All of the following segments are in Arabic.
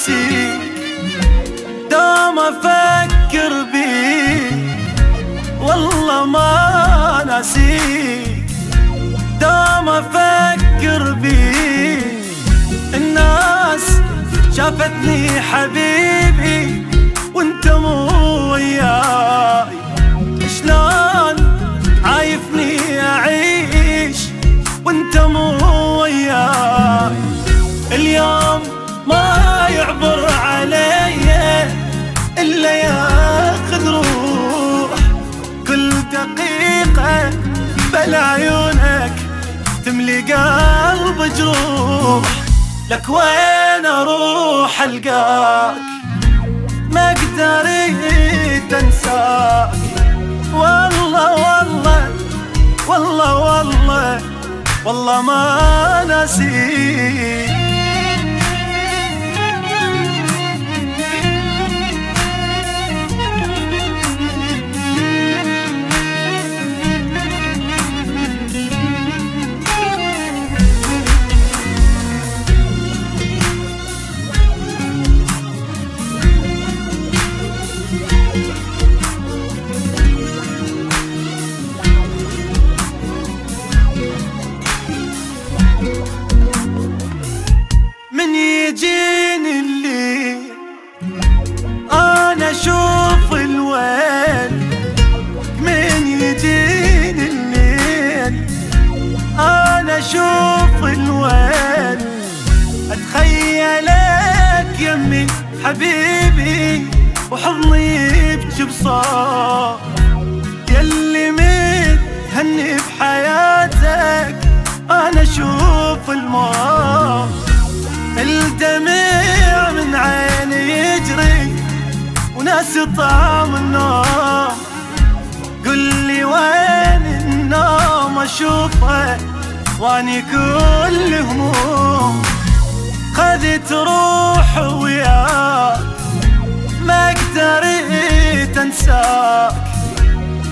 ناسيك دوم أفكر بيك والله ما ناسيك دوم أفكر بيك الناس شافتني حبيبي وأنت مو وياي. شلون عايفني أعيش وأنت مو وياي؟ اليوم ما قلب جروح. لك وين أروح ألقاك؟ ما قدرت أنساك. والله والله والله والله والله ما نسيت حبيبي وحضني يبكي بصار يلي متهني بحياتك أنا أشوف الموت الدمع من عيني يجري وناسي طعم النوم قل لي وين النوم أشوفه؟ واني كل قدرت انساك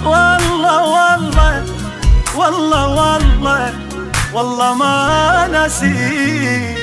والله والله والله والله والله ما نسيت